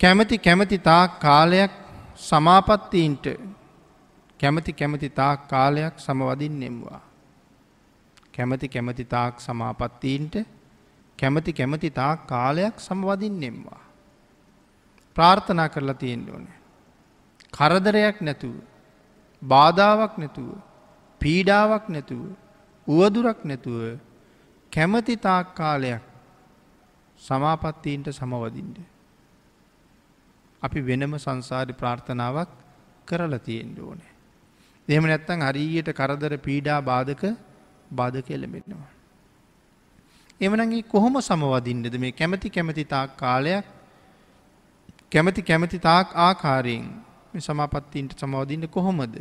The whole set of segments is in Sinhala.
කැමති කැමති තාක් කාලයක් සමාපත්තීන්ට කැමති කැමති තාක් කාලයක් සමවදින් නෙම්වා. කැමති කැමති තාක් සමාපත්තීන්ට කැමති කැමති තාක් කාලයක් සමවදින් නෙම්වා. ප්‍රාර්ථනා කරලා තියෙන්ට ඕනේ. කරදරයක් නැතුව බාධාවක් නැතුව පීඩාවක් නැතුව උවදුරක් නැතුව කැමති තාක් කාලයක් සමාපත්තීන්ට සමවදින්ට. අපි වෙනම සංසාරි ප්‍රාර්ථනාවක් කරලා තියෙන්ට ඕනේ. දෙම නැත්තන් හරියට කරදර පීඩා බාධක බාධක එලමෙන්නවා. එමනගේ කොහොම සමවදින්නද මේ කැමති කැමති තාක් කාලයක් කැමති කැමති තාක් ආකාරයෙන් මේ සමාපත්තීන්ට සමවදින්න කොහොමද.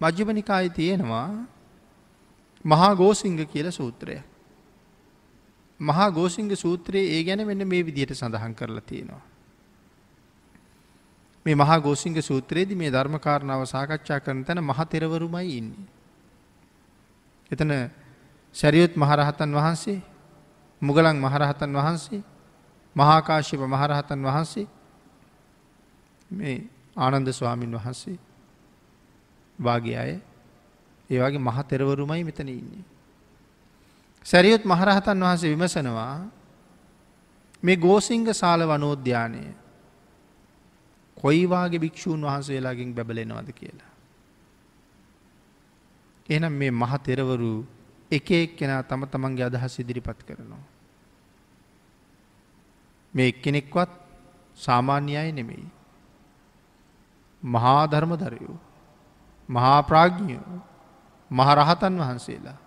මජ්‍යපනිකායි තියෙනවා මහා ගෝසිංග කියල සූත්‍රය. මහා ගෝසිංග සූත්‍රයේ ඒ ගැන මෙන්න මේ විදිහට සඳහන් කරලා තියෙනවා. මේ මහා ගෝසිංග සූත්‍රයේද මේ ධර්මකාරණාව සාකච්ඡා කරන තැන මහතෙරවරුමයි ඉන්නේ. එතන සැරියුත් මහරහතන් වහන්සේ මුගලන් මහරහතන් වහන්සේ මහාකාශිප මහරහතන් වහන්සේ මේ ආනන්ද ස්වාමීන් වහන්සේ වාගේ අය ඒවාගේ මහතෙරවරුමයි මෙතන ඉන්නේ. සැරියුත් මහරහතන් වහන්සේ විමසනවා මේ ගෝසිංග සාල වනෝද්‍යානය කොයිවාගේ භික්‍ෂූන් වහන්සේලාගෙන් බැබලෙනවද කියලා. එනම් මේ මහ තෙරවරු එක එක් කෙනා තම තමන්ගේ අදහස් ඉදිරිපත් කරනවා. මේ එක්කෙනෙක්වත් සාමාන්‍යයි නෙමෙයි. මහා ධර්මදරයෝ මහා ප්‍රාග්ඥයෝ මහරහතන් වහන්සේලා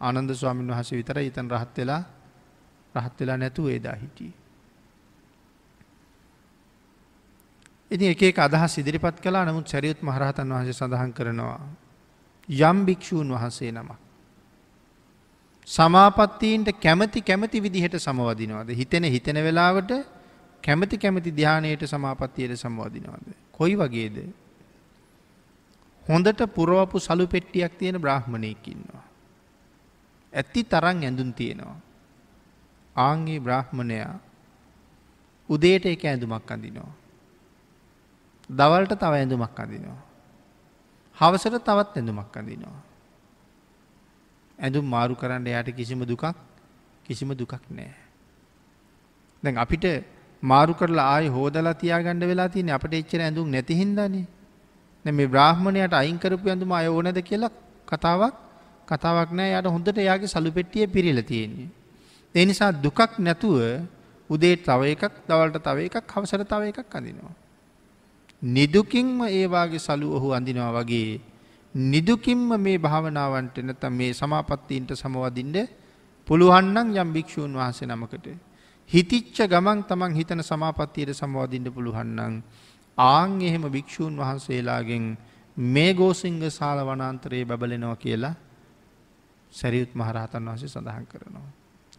ආනන්ද ස්වාමීන් වහස විතර ඉතන් රහත් වෙලා රහත් වෙලා නැතුව ඒදා හිටිය. ඉති එක අදහස් ඉදිරිපත් කලා නමුත් සැරියුත් මහරහතන් වහස සඳහන් කරනවා. යම් භික්‍ෂූන් වහන්සේ නමක්. සමාපත්තීන්ට කැමති කැමති විදිහට සමවදිනවාද හිතෙන හිතෙන වෙලාවට කැමති කැමති ධ්‍යානයට සමාපත්තියට සමවදිනවාද. කොයි වගේද. හොඳට පුරවපු සලු පෙට්ටියක් තියෙන බ්‍රහ්මණයකින්නවා. ඇත්ති තරන් ඇඳුන් තියෙනවා. ආංගේ බ්‍රහ්මණයා උදේට එක ඇඳුමක් අඳිනවා. දවල්ට තව ඇඳුමක් අඳිනවා. හවසට තවත් ඇඳුමක් අඳිනවා. ඇඳුම් මාරු කරන්න යට කිසිම දුකක් කිසිම දුකක් නෑ. දැන් අපිට මාරු කරලා ආය හෝදලා තියාගණඩ වෙලා තියන අපට එච්චර ඇඳුම් නැතිහින්දනේ මේ බ්‍රාහ්මණයට අයිංකරපු ඇඳුම අය ඕනද කියලා කතාවක් කතාවක් නෑ යට හොඳට යාගේ සලු පෙට්ටිය පිරිල තියෙන්නේ. ඒ නිසා දුකක් නැතුව උදේ තව එකක් දවල්ට තව එකක් හවසර තව එකක් අඳිනවා. නිදුකින්ම ඒවාගේ සලු ඔහු අඳිනවා වගේ නිදුකින්ම මේ භාවනාවන්ට නැතම් මේ සමාපත්තීන්ට සමවදින්ට පුළුවන්නන් යම් භික්‍ෂූන් වහන්සේ නමකට. හිතිච්ච ගමන් තමන් හිතන සමාපත්තියට සමවදින්ට පුළුවන්නන් ආං එහෙම භික්‍ෂූන් වහන්සේලාගෙන් මේ ගෝසිංග සාල වනාන්තරයේ බැබලෙනවා කියලා සැරියුත් මහරහතන් වහසේ සඳහන් කරනවා.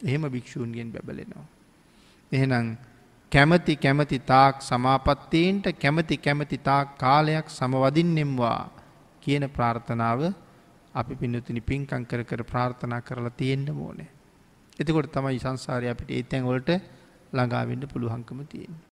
එහෙම භික්‍ෂූන්ගෙන් බැබලෙනවා. එහෙනම් කැමති කැමති තාක් සමාපත්තීන්ට කැමති කැමති තාක් කාලයක් සමවදින්නෙම්වා කියන ප්‍රාර්ථනාව අපි පිනතුනි පින්කං කර කර ප්‍රාර්ථනා කරලා තියෙන්න්න ඕනේ. එතකොට තමයි සංසාරය අපිට ඒතැන් වලට ළඟාවෙන්ට පුළුවන්කම තියෙන.